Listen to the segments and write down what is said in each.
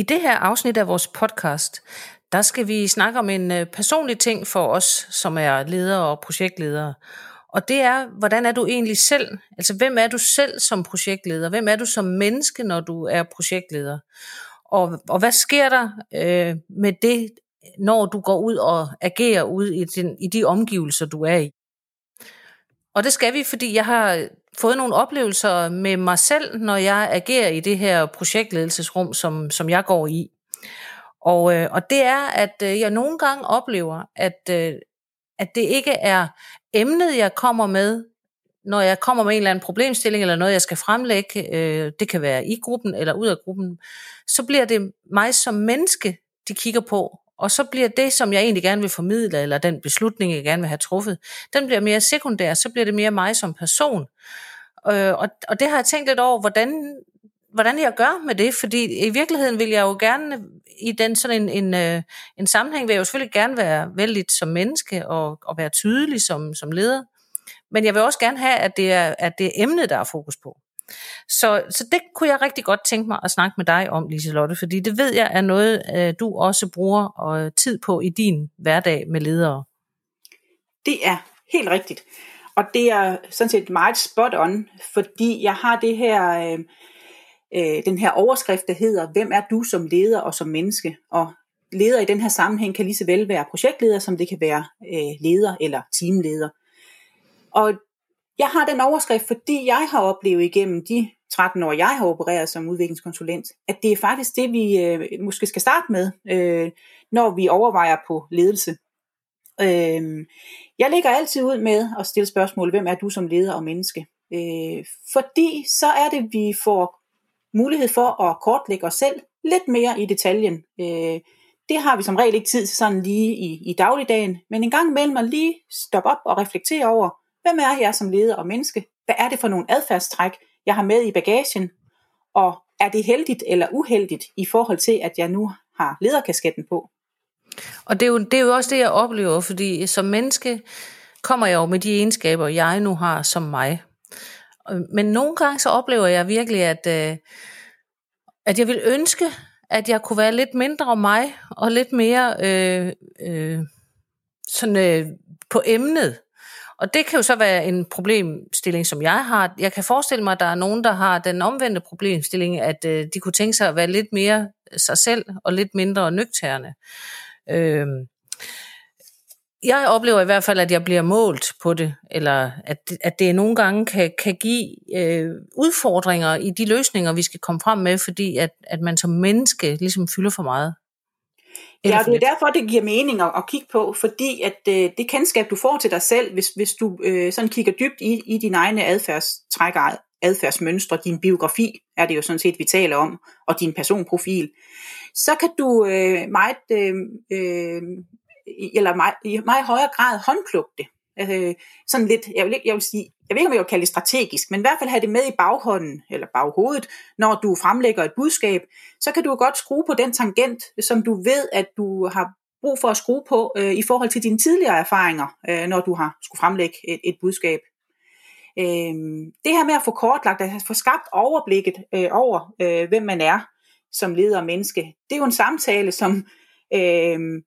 I det her afsnit af vores podcast, der skal vi snakke om en øh, personlig ting for os, som er ledere og projektledere. Og det er, hvordan er du egentlig selv? Altså, hvem er du selv som projektleder? Hvem er du som menneske, når du er projektleder? Og, og hvad sker der øh, med det, når du går ud og agerer ud i, den, i de omgivelser, du er i? Og det skal vi, fordi jeg har fået nogle oplevelser med mig selv, når jeg agerer i det her projektledelsesrum, som, som jeg går i. Og, øh, og det er, at øh, jeg nogle gange oplever, at, øh, at det ikke er emnet, jeg kommer med, når jeg kommer med en eller anden problemstilling, eller noget, jeg skal fremlægge, øh, det kan være i gruppen eller ud af gruppen, så bliver det mig som menneske, de kigger på, og så bliver det, som jeg egentlig gerne vil formidle, eller den beslutning, jeg gerne vil have truffet, den bliver mere sekundær, så bliver det mere mig som person. Øh, og, og det har jeg tænkt lidt over, hvordan, hvordan jeg gør med det, fordi i virkeligheden vil jeg jo gerne i den sådan en, en, øh, en sammenhæng, vil jeg jo selvfølgelig gerne være vældig som menneske og, og være tydelig som, som leder, men jeg vil også gerne have, at det er, at det er emnet, der er fokus på. Så, så det kunne jeg rigtig godt tænke mig at snakke med dig om, Liselotte, fordi det ved jeg er noget, øh, du også bruger og tid på i din hverdag med ledere. Det er helt rigtigt. Og det er sådan set meget spot on, fordi jeg har det her, øh, øh, den her overskrift, der hedder, hvem er du som leder og som menneske? Og leder i den her sammenhæng kan lige så vel være projektleder, som det kan være øh, leder eller teamleder. Og jeg har den overskrift, fordi jeg har oplevet igennem de 13 år, jeg har opereret som udviklingskonsulent, at det er faktisk det, vi øh, måske skal starte med, øh, når vi overvejer på ledelse. Øh, jeg lægger altid ud med at stille spørgsmål, hvem er du som leder og menneske? Øh, fordi så er det, vi får mulighed for at kortlægge os selv lidt mere i detaljen. Øh, det har vi som regel ikke tid til sådan lige i, i dagligdagen, men en gang imellem at lige stoppe op og reflektere over, Hvem er jeg som leder og menneske? Hvad er det for nogle adfærdstræk, jeg har med i bagagen? Og er det heldigt eller uheldigt i forhold til, at jeg nu har lederkasketten på? Og det er, jo, det er jo også det, jeg oplever, fordi som menneske kommer jeg jo med de egenskaber, jeg nu har som mig. Men nogle gange så oplever jeg virkelig, at, øh, at jeg vil ønske, at jeg kunne være lidt mindre om mig, og lidt mere øh, øh, sådan, øh, på emnet. Og det kan jo så være en problemstilling, som jeg har. Jeg kan forestille mig, at der er nogen, der har den omvendte problemstilling, at øh, de kunne tænke sig at være lidt mere sig selv og lidt mindre nøgterne. Øh, jeg oplever i hvert fald, at jeg bliver målt på det, eller at, at det nogle gange kan, kan give øh, udfordringer i de løsninger, vi skal komme frem med, fordi at, at man som menneske ligesom fylder for meget. Ja, det er derfor, det giver mening at, at kigge på, fordi at øh, det kendskab, du får til dig selv, hvis, hvis du øh, sådan kigger dybt i, i dine egne adfærdstrækker, adfærdsmønstre, din biografi er det jo sådan set, vi taler om, og din personprofil, så kan du øh, meget, øh, øh, eller meget, i meget højere grad håndplukke det. Altså, øh, sådan lidt, jeg vil, jeg vil sige, jeg ved ikke, om jeg vil kalde det strategisk, men i hvert fald have det med i baghånden, eller baghovedet, når du fremlægger et budskab, så kan du godt skrue på den tangent, som du ved, at du har brug for at skrue på øh, i forhold til dine tidligere erfaringer, øh, når du har skulle fremlægge et, et budskab. Øh, det her med at få kortlagt, at få skabt overblikket øh, over, øh, hvem man er som leder og menneske, det er jo en samtale, som øh,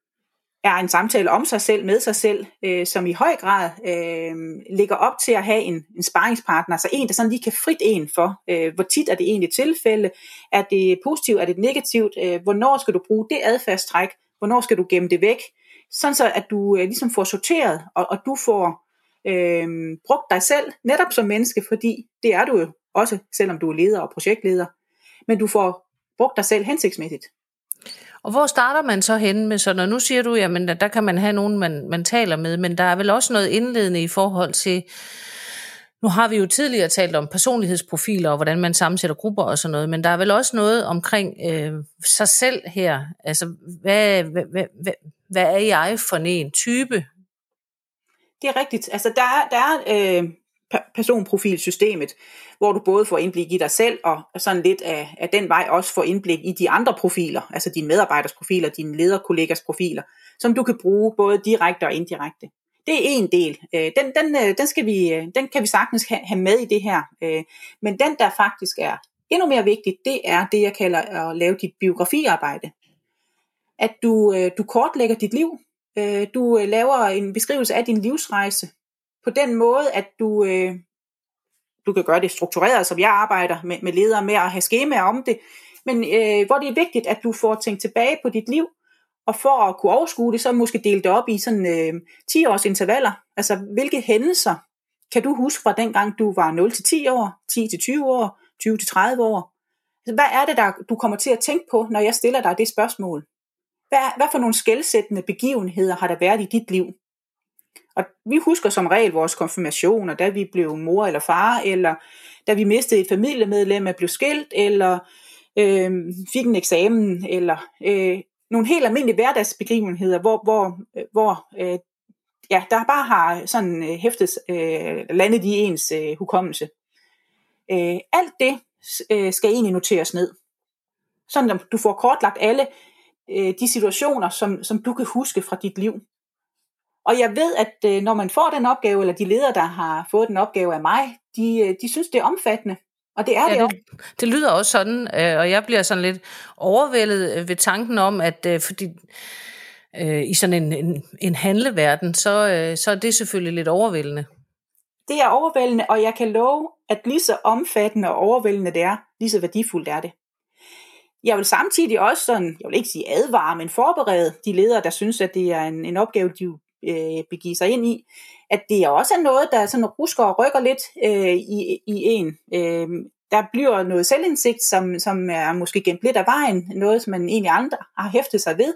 er en samtale om sig selv, med sig selv, øh, som i høj grad øh, ligger op til at have en, en sparringspartner, altså en, der sådan lige kan frit en for, øh, hvor tit er det egentlig tilfælde, er det positivt, er det negativt, øh, hvornår skal du bruge det adfærdstræk, hvornår skal du gemme det væk, sådan så at du øh, ligesom får sorteret, og, og du får øh, brugt dig selv, netop som menneske, fordi det er du jo også, selvom du er leder og projektleder, men du får brugt dig selv hensigtsmæssigt. Og hvor starter man så hen med sådan, og nu siger du, jamen der kan man have nogen, man, man taler med, men der er vel også noget indledende i forhold til, nu har vi jo tidligere talt om personlighedsprofiler og hvordan man sammensætter grupper og sådan noget, men der er vel også noget omkring øh, sig selv her. Altså, hvad, hvad, hvad, hvad, er jeg for en type? Det er rigtigt. Altså, der er, der er øh, personprofilsystemet, hvor du både får indblik i dig selv, og sådan lidt af, af den vej også får indblik i de andre profiler, altså dine medarbejders profiler, dine lederkollegers profiler, som du kan bruge både direkte og indirekte. Det er en del. Øh, den, den, øh, den, skal vi, øh, den kan vi sagtens have med i det her. Men den, der faktisk er endnu mere vigtigt, det er det, jeg kalder at lave dit biografiarbejde. At du, du kortlægger dit liv, du laver en beskrivelse af din livsrejse, på den måde, at du, øh, du kan gøre det struktureret, som jeg arbejder med, med ledere med at have skemaer om det, men øh, hvor det er vigtigt, at du får tænkt tilbage på dit liv, og for at kunne overskue det, så måske dele det op i sådan øh, 10 års intervaller. Altså, hvilke hændelser kan du huske fra dengang, du var 0 til 10 år, 10 til 20 år, 20 til 30 år? Altså, hvad er det, der du kommer til at tænke på, når jeg stiller dig det spørgsmål? Hvad, hvad for nogle skældsættende begivenheder har der været i dit liv? Og vi husker som regel vores konfirmationer, da vi blev mor eller far, eller da vi mistede et familiemedlem og blev skilt, eller øh, fik en eksamen, eller øh, nogle helt almindelige hverdagsbegivenheder, hvor, hvor, øh, hvor øh, ja, der bare har sådan øh, hæftet øh, landet i ens øh, hukommelse. Øh, alt det øh, skal egentlig noteres ned. Sådan at du får kortlagt alle øh, de situationer, som, som du kan huske fra dit liv. Og jeg ved, at øh, når man får den opgave, eller de ledere, der har fået den opgave af mig, de, øh, de synes, det er omfattende. Og det er ja, det også. Det, det lyder også sådan, øh, og jeg bliver sådan lidt overvældet ved tanken om, at fordi øh, i sådan en, en, en handleverden, så, øh, så er det selvfølgelig lidt overvældende. Det er overvældende, og jeg kan love, at lige så omfattende og overvældende det er, lige så værdifuldt er det. Jeg vil samtidig også sådan, jeg vil ikke sige advare, men forberede de ledere, der synes, at det er en, en opgave, de øh, begive sig ind i, at det også er noget, der sådan rusker og rykker lidt øh, i, i en. Øh, der bliver noget selvindsigt, som, som er måske gemt lidt af vejen, noget, som man egentlig andre har hæftet sig ved.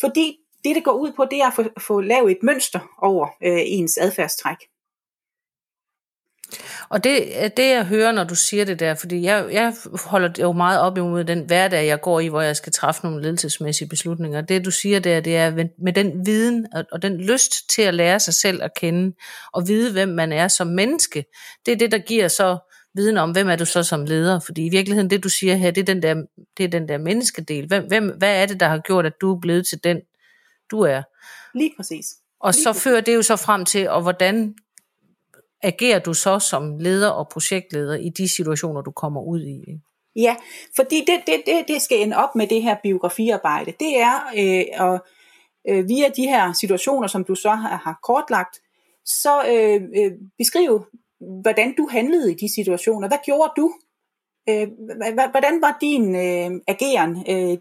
Fordi det, det går ud på, det er at få, få lavet et mønster over øh, ens adfærdstræk. Og det, det jeg hører, når du siger det der, fordi jeg, jeg holder jo meget op imod den hverdag, jeg går i, hvor jeg skal træffe nogle ledelsesmæssige beslutninger. Det du siger der, det er med den viden og den lyst til at lære sig selv at kende, og vide, hvem man er som menneske, det er det, der giver så viden om, hvem er du så som leder? Fordi i virkeligheden, det du siger her, det er den der, det er den der menneskedel. Hvem, hvem, hvad er det, der har gjort, at du er blevet til den, du er? Lige præcis. Og Lige så fører det jo så frem til, og hvordan agerer du så som leder og projektleder i de situationer, du kommer ud i? Ja, fordi det, det, det, det skal ende op med det her biografiarbejde. Det er øh, at øh, via de her situationer, som du så har, har kortlagt, så øh, øh, beskrive, hvordan du handlede i de situationer. Hvad gjorde du? Øh, hvordan var din øh, ageren? Øh,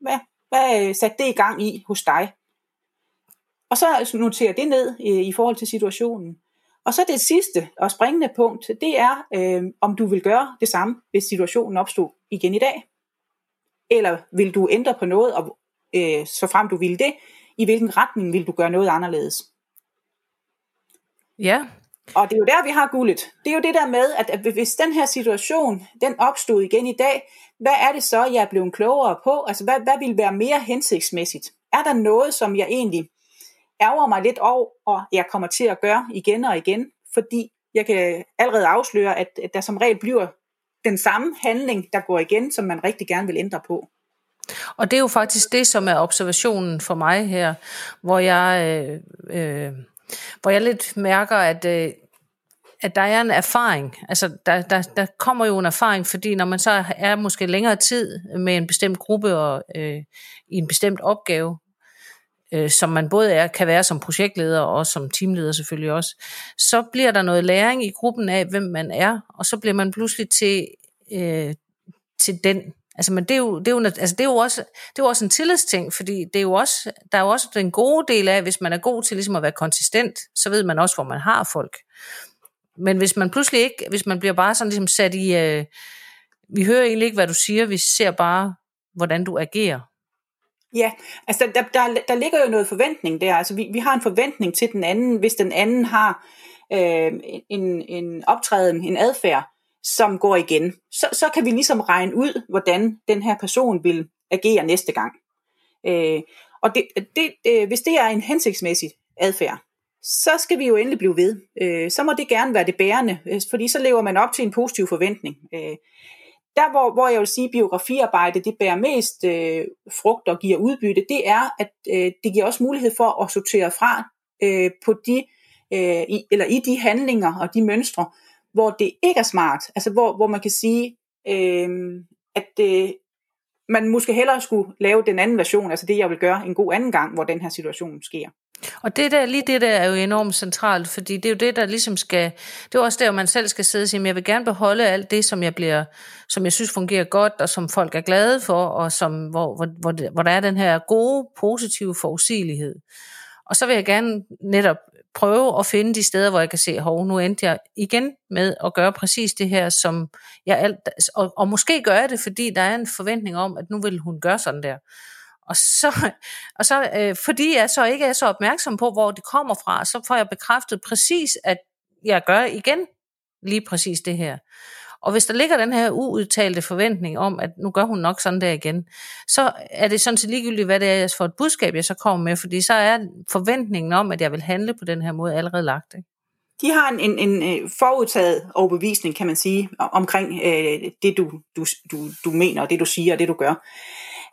hvad, hvad øh, satte det i gang i hos dig? Og så noterer det ned øh, i forhold til situationen. Og så det sidste og springende punkt, det er, øh, om du vil gøre det samme, hvis situationen opstod igen i dag. Eller vil du ændre på noget, og øh, så frem du vil det, i hvilken retning vil du gøre noget anderledes? Ja. Og det er jo der, vi har guldet. Det er jo det der med, at, hvis den her situation, den opstod igen i dag, hvad er det så, jeg er blevet klogere på? Altså, hvad, hvad vil være mere hensigtsmæssigt? Er der noget, som jeg egentlig ærger mig lidt over, og jeg kommer til at gøre igen og igen, fordi jeg kan allerede afsløre, at, der som regel bliver den samme handling, der går igen, som man rigtig gerne vil ændre på. Og det er jo faktisk det, som er observationen for mig her, hvor jeg, øh, øh, hvor jeg lidt mærker, at, øh, at der er en erfaring. Altså, der, der, der kommer jo en erfaring, fordi når man så er måske længere tid med en bestemt gruppe og øh, i en bestemt opgave, øh, som man både er, kan være som projektleder og som teamleder selvfølgelig også, så bliver der noget læring i gruppen af, hvem man er, og så bliver man pludselig til, øh, til den. Altså, men det er, jo, det, er jo, altså, det, er jo også, det er jo også en tillidsting, fordi det er jo også, der er jo også den gode del af, hvis man er god til ligesom at være konsistent, så ved man også, hvor man har folk. Men hvis man pludselig ikke, hvis man bliver bare sådan ligesom sat i, øh, vi hører egentlig ikke, hvad du siger, vi ser bare, hvordan du agerer. Ja, altså der, der, der ligger jo noget forventning der. Altså vi, vi har en forventning til den anden, hvis den anden har øh, en, en optræden, en adfærd, som går igen. Så, så kan vi ligesom regne ud, hvordan den her person vil agere næste gang. Øh, og det, det, det, hvis det er en hensigtsmæssig adfærd, så skal vi jo endelig blive ved. Øh, så må det gerne være det bærende, øh, fordi så lever man op til en positiv forventning. Øh, der hvor, hvor jeg vil sige, at biografiarbejde det bærer mest øh, frugt og giver udbytte, det er, at øh, det giver også mulighed for at sortere fra øh, på de, øh, i, eller i de handlinger og de mønstre, hvor det ikke er smart, altså hvor, hvor man kan sige, øh, at øh, man måske hellere skulle lave den anden version, altså det jeg vil gøre en god anden gang, hvor den her situation sker. Og det der, lige det der er jo enormt centralt, fordi det er jo det, der ligesom skal, det er også der, man selv skal sidde og sige, jeg vil gerne beholde alt det, som jeg bliver, som jeg synes fungerer godt, og som folk er glade for, og som, hvor, hvor, hvor, hvor der er den her gode, positive forudsigelighed. Og så vil jeg gerne netop prøve at finde de steder, hvor jeg kan se, hov, nu endte jeg igen med at gøre præcis det her, som jeg alt, og, og måske gør jeg det, fordi der er en forventning om, at nu vil hun gøre sådan der. Og så, og så øh, fordi jeg så ikke er så opmærksom på, hvor det kommer fra, så får jeg bekræftet præcis, at jeg gør igen lige præcis det her. Og hvis der ligger den her uudtalte forventning om, at nu gør hun nok sådan der igen, så er det sådan set ligegyldigt, hvad det er for et budskab, jeg så kommer med, fordi så er forventningen om, at jeg vil handle på den her måde allerede lagt. Ikke? De har en, en, en øh, forudtaget overbevisning, kan man sige, omkring øh, det, du, du, du, du mener, det du siger og det du gør.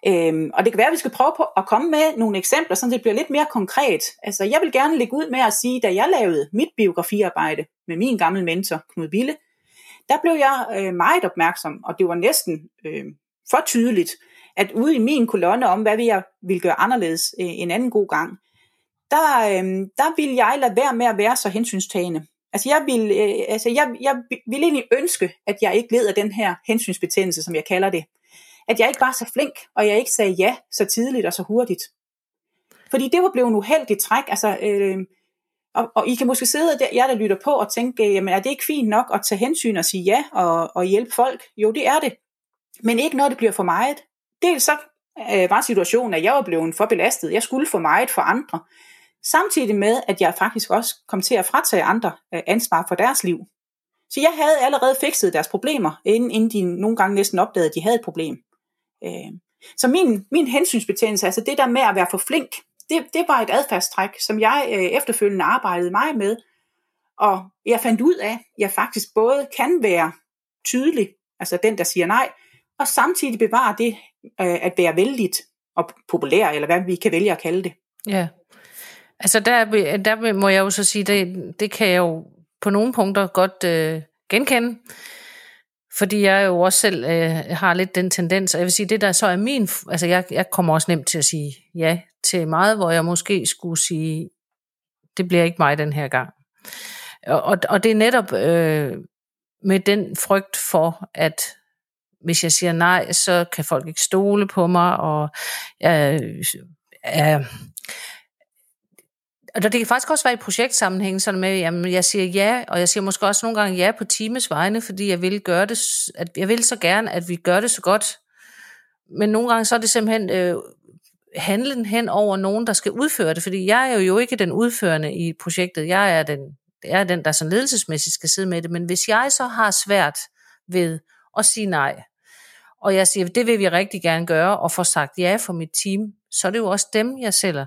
Øhm, og det kan være, at vi skal prøve på at komme med nogle eksempler, så det bliver lidt mere konkret. Altså, jeg vil gerne lægge ud med at sige, da jeg lavede mit biografiarbejde med min gamle mentor, Knud Bille, der blev jeg øh, meget opmærksom, og det var næsten øh, for tydeligt, at ude i min kolonne om, hvad jeg ville gøre anderledes øh, en anden god gang, der, øh, der ville jeg lade være med at være så hensynstagende. Altså jeg vil, øh, altså jeg, jeg vil egentlig ønske, at jeg ikke led af den her hensynsbetændelse, som jeg kalder det. At jeg ikke var så flink, og jeg ikke sagde ja så tidligt og så hurtigt. Fordi det var blevet en uheldig træk. Altså, øh, og, og I kan måske sidde der, jeg der lytter på og tænke, jamen er det ikke fint nok at tage hensyn og sige ja og, og hjælpe folk? Jo, det er det. Men ikke når det bliver for meget. Dels så øh, var situationen, at jeg var blevet for belastet. Jeg skulle for meget for andre. Samtidig med, at jeg faktisk også kom til at fratage andre øh, ansvar for deres liv. Så jeg havde allerede fikset deres problemer, inden, inden de nogle gange næsten opdagede, at de havde et problem. Øh, så min, min hensynsbetændelse, altså det der med at være for flink, det, det var et adfærdstræk, som jeg øh, efterfølgende arbejdede meget med. Og jeg fandt ud af, at jeg faktisk både kan være tydelig, altså den, der siger nej, og samtidig bevare det øh, at være vældigt og populær, eller hvad vi kan vælge at kalde det. Ja, altså der, der må jeg jo så sige, det, det kan jeg jo på nogle punkter godt øh, genkende. Fordi jeg jo også selv øh, har lidt den tendens, og jeg vil sige, det der så er min, altså jeg, jeg kommer også nemt til at sige ja til meget, hvor jeg måske skulle sige, det bliver ikke mig den her gang. Og, og det er netop øh, med den frygt for, at hvis jeg siger nej, så kan folk ikke stole på mig, og jeg, jeg, og det kan faktisk også være i projektsammenhæng, sådan med, jamen jeg siger ja, og jeg siger måske også nogle gange ja på teams vegne, fordi jeg vil gøre det, at jeg vil så gerne, at vi gør det så godt. Men nogle gange så er det simpelthen øh, handlen hen over nogen, der skal udføre det, fordi jeg er jo ikke den udførende i projektet, jeg er den, jeg er den, der sådan ledelsesmæssigt skal sidde med det, men hvis jeg så har svært ved at sige nej, og jeg siger, det vil vi rigtig gerne gøre, og få sagt ja for mit team, så er det jo også dem, jeg sælger.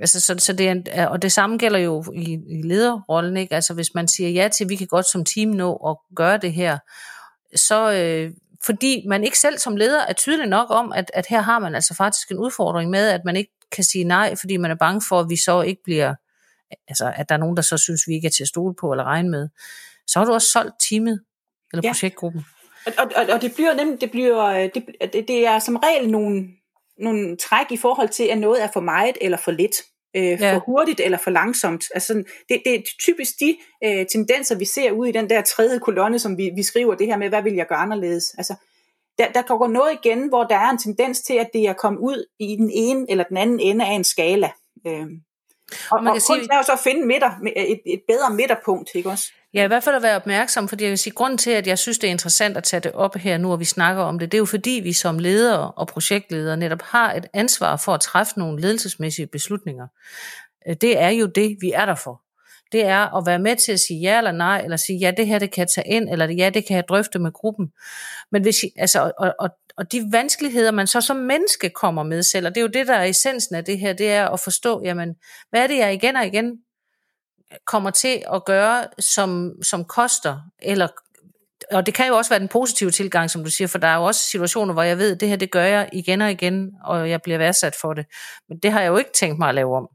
Altså, så, så det er, og det samme gælder jo i, i lederrollen, ikke? Altså, hvis man siger ja til, vi kan godt som team nå at gøre det her, så øh, fordi man ikke selv som leder er tydelig nok om, at, at her har man altså faktisk en udfordring med, at man ikke kan sige nej, fordi man er bange for, at vi så ikke bliver, altså at der er nogen, der så synes, vi ikke er til at stole på eller regne med, så har du også solgt teamet eller ja. projektgruppen. Og, og, og det bliver nemlig, det, bliver, øh, det, det er som regel nogle, nogle træk i forhold til, at noget er for meget eller for lidt. Øh, ja. For hurtigt eller for langsomt. Altså sådan, det, det er typisk de øh, tendenser, vi ser ud i den der tredje kolonne, som vi, vi skriver det her med, hvad vil jeg gøre anderledes. Altså, der, der går noget igen, hvor der er en tendens til, at det er kommet ud i den ene eller den anden ende af en skala. Øh, og, man kan og sige, er jo så at finde midter, et, et bedre midterpunkt, ikke også? Ja, i hvert fald at være opmærksom, fordi jeg vil sige, grund til, at jeg synes, det er interessant at tage det op her nu, og vi snakker om det, det er jo fordi, vi som ledere og projektledere netop har et ansvar for at træffe nogle ledelsesmæssige beslutninger. Øh, det er jo det, vi er der for. Det er at være med til at sige ja eller nej, eller sige ja, det her det kan jeg tage ind, eller ja, det kan jeg drøfte med gruppen. Men hvis, altså, og, og, og de vanskeligheder, man så som menneske kommer med selv, og det er jo det, der er essensen af det her, det er at forstå, jamen, hvad er det, jeg igen og igen kommer til at gøre, som, som koster, eller og det kan jo også være den positive tilgang, som du siger, for der er jo også situationer, hvor jeg ved, at det her, det gør jeg igen og igen, og jeg bliver værdsat for det. Men det har jeg jo ikke tænkt mig at lave om.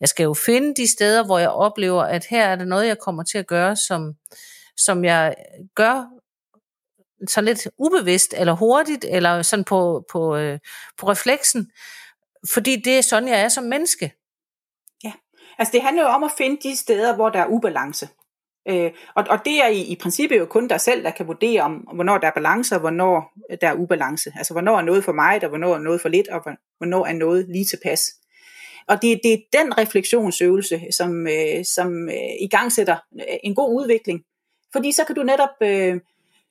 Jeg skal jo finde de steder, hvor jeg oplever, at her er det noget, jeg kommer til at gøre, som, som jeg gør sådan lidt ubevidst, eller hurtigt, eller sådan på, på, øh, på refleksen, fordi det er sådan, jeg er som menneske. Ja, altså det handler jo om at finde de steder, hvor der er ubalance. Øh, og, og det er i, i princippet jo kun dig selv, der kan vurdere om, hvornår der er balance, og hvornår der er ubalance. Altså hvornår er noget for mig, og hvornår er noget for lidt, og hvornår er noget lige tilpas. Og det, det er den refleksionsøvelse, som, øh, som øh, i gang sætter øh, en god udvikling. Fordi så kan du netop øh,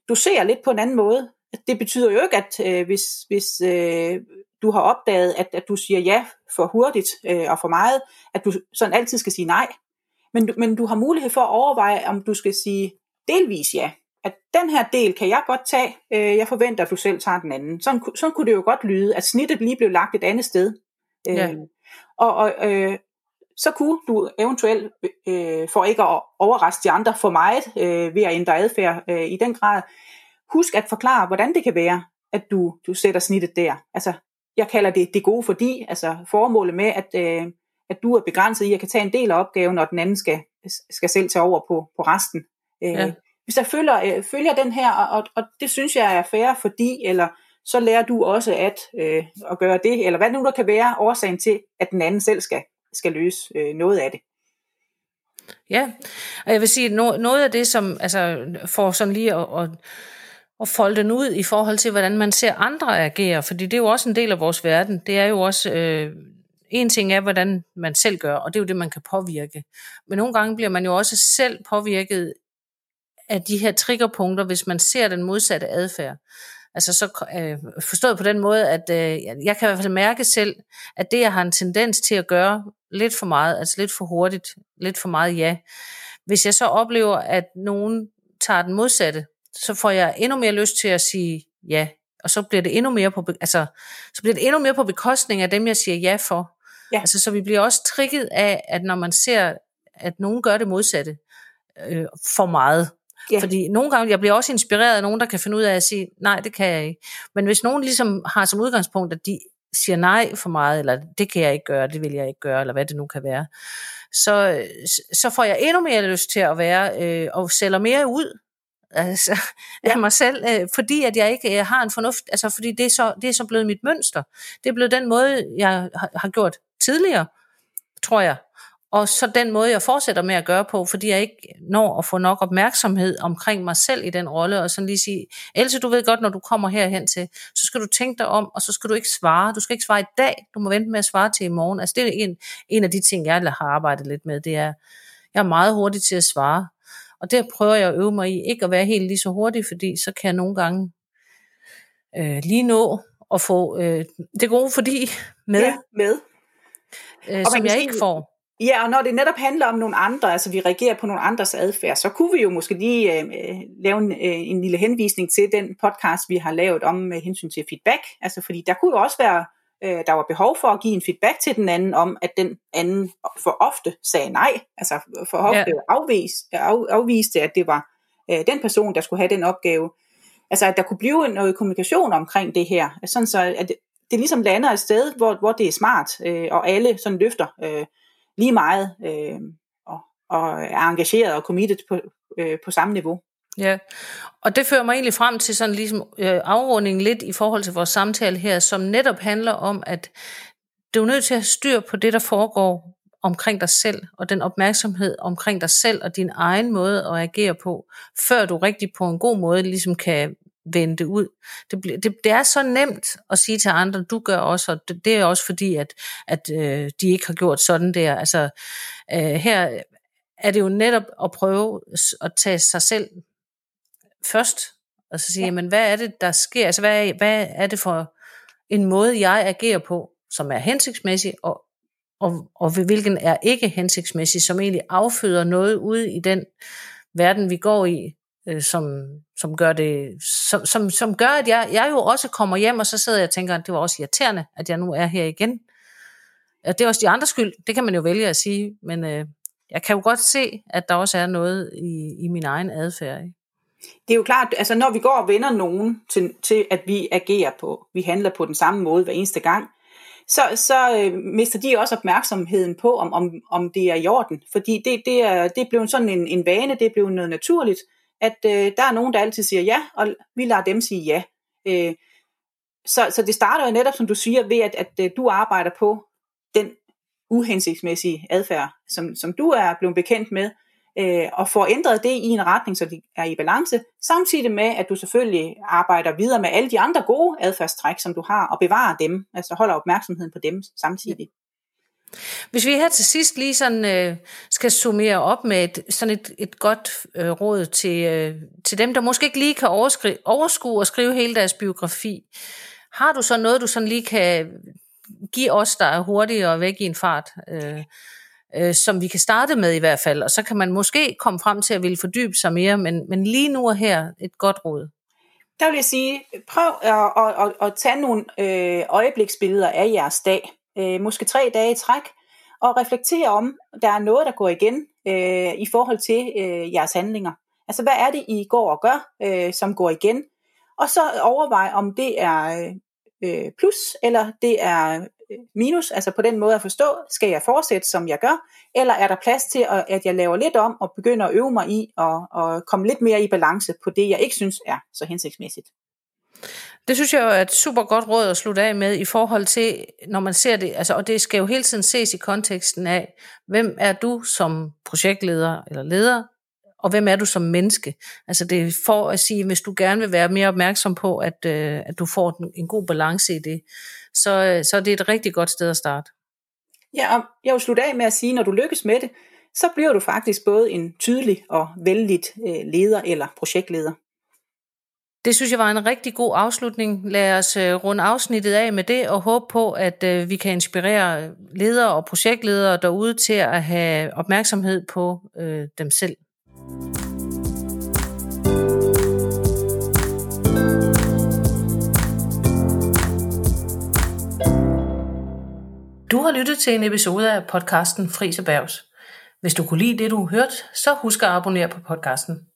dosere lidt på en anden måde. Det betyder jo ikke, at øh, hvis, hvis øh, du har opdaget, at, at du siger ja for hurtigt øh, og for meget, at du sådan altid skal sige nej. Men du, men du har mulighed for at overveje, om du skal sige delvis ja. At den her del kan jeg godt tage, øh, jeg forventer, at du selv tager den anden. Sådan, sådan kunne det jo godt lyde, at snittet lige blev lagt et andet sted. Øh, ja. Og, og øh, så kunne du eventuelt, øh, for ikke at overraske de andre for meget øh, ved at ændre adfærd øh, i den grad, husk at forklare, hvordan det kan være, at du, du sætter snittet der. Altså, jeg kalder det det gode fordi, altså formålet med, at, øh, at du er begrænset i at kan tage en del af opgaven, og den anden skal, skal selv tage over på, på resten. Øh, ja. Hvis der følger, øh, følger den her, og, og det synes jeg er fair, fordi, eller så lærer du også at, øh, at gøre det, eller hvad nu der kan være årsagen til, at den anden selv skal, skal løse øh, noget af det. Ja, og jeg vil sige, noget af det, som altså, får sådan lige at, at, at folde den ud i forhold til, hvordan man ser andre agere, fordi det er jo også en del af vores verden. Det er jo også, øh, en ting er, hvordan man selv gør, og det er jo det, man kan påvirke. Men nogle gange bliver man jo også selv påvirket af de her triggerpunkter, hvis man ser den modsatte adfærd. Altså så øh, forstået på den måde, at øh, jeg kan i hvert fald mærke selv, at det, jeg har en tendens til at gøre lidt for meget, altså lidt for hurtigt, lidt for meget ja. Hvis jeg så oplever, at nogen tager den modsatte, så får jeg endnu mere lyst til at sige ja, og så bliver det endnu mere på, altså, så bliver det endnu mere på bekostning af dem, jeg siger ja for. Ja. Altså, så vi bliver også trigget af, at når man ser, at nogen gør det modsatte øh, for meget, Ja. Fordi nogle gange, jeg bliver også inspireret af nogen, der kan finde ud af at sige, nej, det kan jeg ikke. Men hvis nogen ligesom har som udgangspunkt, at de siger nej for meget, eller det kan jeg ikke gøre, det vil jeg ikke gøre, eller hvad det nu kan være, så, så får jeg endnu mere lyst til at være, øh, og sælger mere ud altså, ja. af mig selv, øh, fordi at jeg ikke øh, har en fornuft, altså fordi det er, så, det er så blevet mit mønster. Det er blevet den måde, jeg har, har gjort tidligere, tror jeg og så den måde, jeg fortsætter med at gøre på, fordi jeg ikke når at få nok opmærksomhed omkring mig selv i den rolle, og sådan lige sige, Else, du ved godt, når du kommer herhen til, så skal du tænke dig om, og så skal du ikke svare. Du skal ikke svare i dag, du må vente med at svare til i morgen. Altså det er en, en af de ting, jeg har arbejdet lidt med, det er, jeg er meget hurtig til at svare. Og det prøver jeg at øve mig i, ikke at være helt lige så hurtig, fordi så kan jeg nogle gange øh, lige nå at få øh, det gode fordi med. Ja, med. Øh, som jeg ikke får. Ja, og når det netop handler om nogle andre, altså vi reagerer på nogle andres adfærd, så kunne vi jo måske lige øh, øh, lave en, øh, en lille henvisning til den podcast, vi har lavet om med hensyn til feedback. Altså fordi der kunne jo også være, øh, der var behov for at give en feedback til den anden om, at den anden for ofte sagde nej, altså for ofte ja. afvis, af, afviste, at det var øh, den person, der skulle have den opgave. Altså at der kunne blive noget kommunikation omkring det her, sådan så at det, det ligesom lander et sted, hvor, hvor det er smart, øh, og alle sådan løfter øh, lige meget øh, og, og er engageret og committed på, øh, på samme niveau. Ja, og det fører mig egentlig frem til sådan ligesom øh, afrundingen lidt i forhold til vores samtale her, som netop handler om, at du er nødt til at have styr på det, der foregår omkring dig selv, og den opmærksomhed omkring dig selv og din egen måde at agere på, før du rigtig på en god måde ligesom kan vende det ud. Det, det, det er så nemt at sige til andre, du gør også, og det, det er også fordi, at, at øh, de ikke har gjort sådan der. Altså, øh, her er det jo netop at prøve at tage sig selv først, og så sige, ja. men hvad er det, der sker? Altså, hvad er, hvad er det for en måde, jeg agerer på, som er hensigtsmæssig, og, og, og hvilken er ikke hensigtsmæssig, som egentlig afføder noget ude i den verden, vi går i, øh, som, som, gør det, som, som, som gør, at jeg, jeg jo også kommer hjem, og så sidder jeg og tænker, at det var også irriterende, at jeg nu er her igen. Det er også de andres skyld, det kan man jo vælge at sige, men øh, jeg kan jo godt se, at der også er noget i, i min egen adfærd. Ikke? Det er jo klart, altså når vi går og vender nogen til, til, at vi agerer på, vi handler på den samme måde hver eneste gang, så, så øh, mister de også opmærksomheden på, om, om, om det er i orden. Fordi det, det, er, det er blevet sådan en, en vane, det er blevet noget naturligt, at øh, der er nogen, der altid siger ja, og vi lader dem sige ja. Øh, så, så det starter jo netop, som du siger, ved at, at, at du arbejder på den uhensigtsmæssige adfærd, som, som du er blevet bekendt med, øh, og får ændret det i en retning, så det er i balance, samtidig med, at du selvfølgelig arbejder videre med alle de andre gode adfærdstræk, som du har, og bevarer dem, altså holder opmærksomheden på dem samtidig. Hvis vi her til sidst lige sådan øh, skal summere op med et, sådan et, et godt øh, råd til, øh, til dem, der måske ikke lige kan overskue og skrive hele deres biografi, har du så noget, du sådan lige kan give os, der er hurtigere og væk i en fart, øh, øh, som vi kan starte med i hvert fald, og så kan man måske komme frem til at ville fordybe sig mere, men, men lige nu og her et godt råd. Der vil jeg sige, prøv at, at, at, at tage nogle øh, øjebliksbilleder af jeres dag, øh, måske tre dage i træk, og reflektere om, der er noget, der går igen øh, i forhold til øh, jeres handlinger. Altså, hvad er det, I går og gør, øh, som går igen? Og så overvej, om det er øh, plus, eller det er øh, minus, altså på den måde at forstå, skal jeg fortsætte, som jeg gør, eller er der plads til, at jeg laver lidt om, og begynder at øve mig i, og, og komme lidt mere i balance på det, jeg ikke synes er så hensigtsmæssigt. Det synes jeg er et super godt råd at slutte af med i forhold til, når man ser det, altså, og det skal jo hele tiden ses i konteksten af, hvem er du som projektleder eller leder, og hvem er du som menneske? Altså det er for at sige, hvis du gerne vil være mere opmærksom på, at, øh, at du får en god balance i det, så, så så er det et rigtig godt sted at starte. Ja, og jeg vil slutte af med at sige, når du lykkes med det, så bliver du faktisk både en tydelig og vældig øh, leder eller projektleder. Det synes jeg var en rigtig god afslutning. Lad os øh, runde afsnittet af med det og håbe på, at øh, vi kan inspirere øh, ledere og projektledere derude til at have opmærksomhed på øh, dem selv. Du har lyttet til en episode af podcasten Fris Erhvervs. Hvis du kunne lide det, du hørte, så husk at abonnere på podcasten.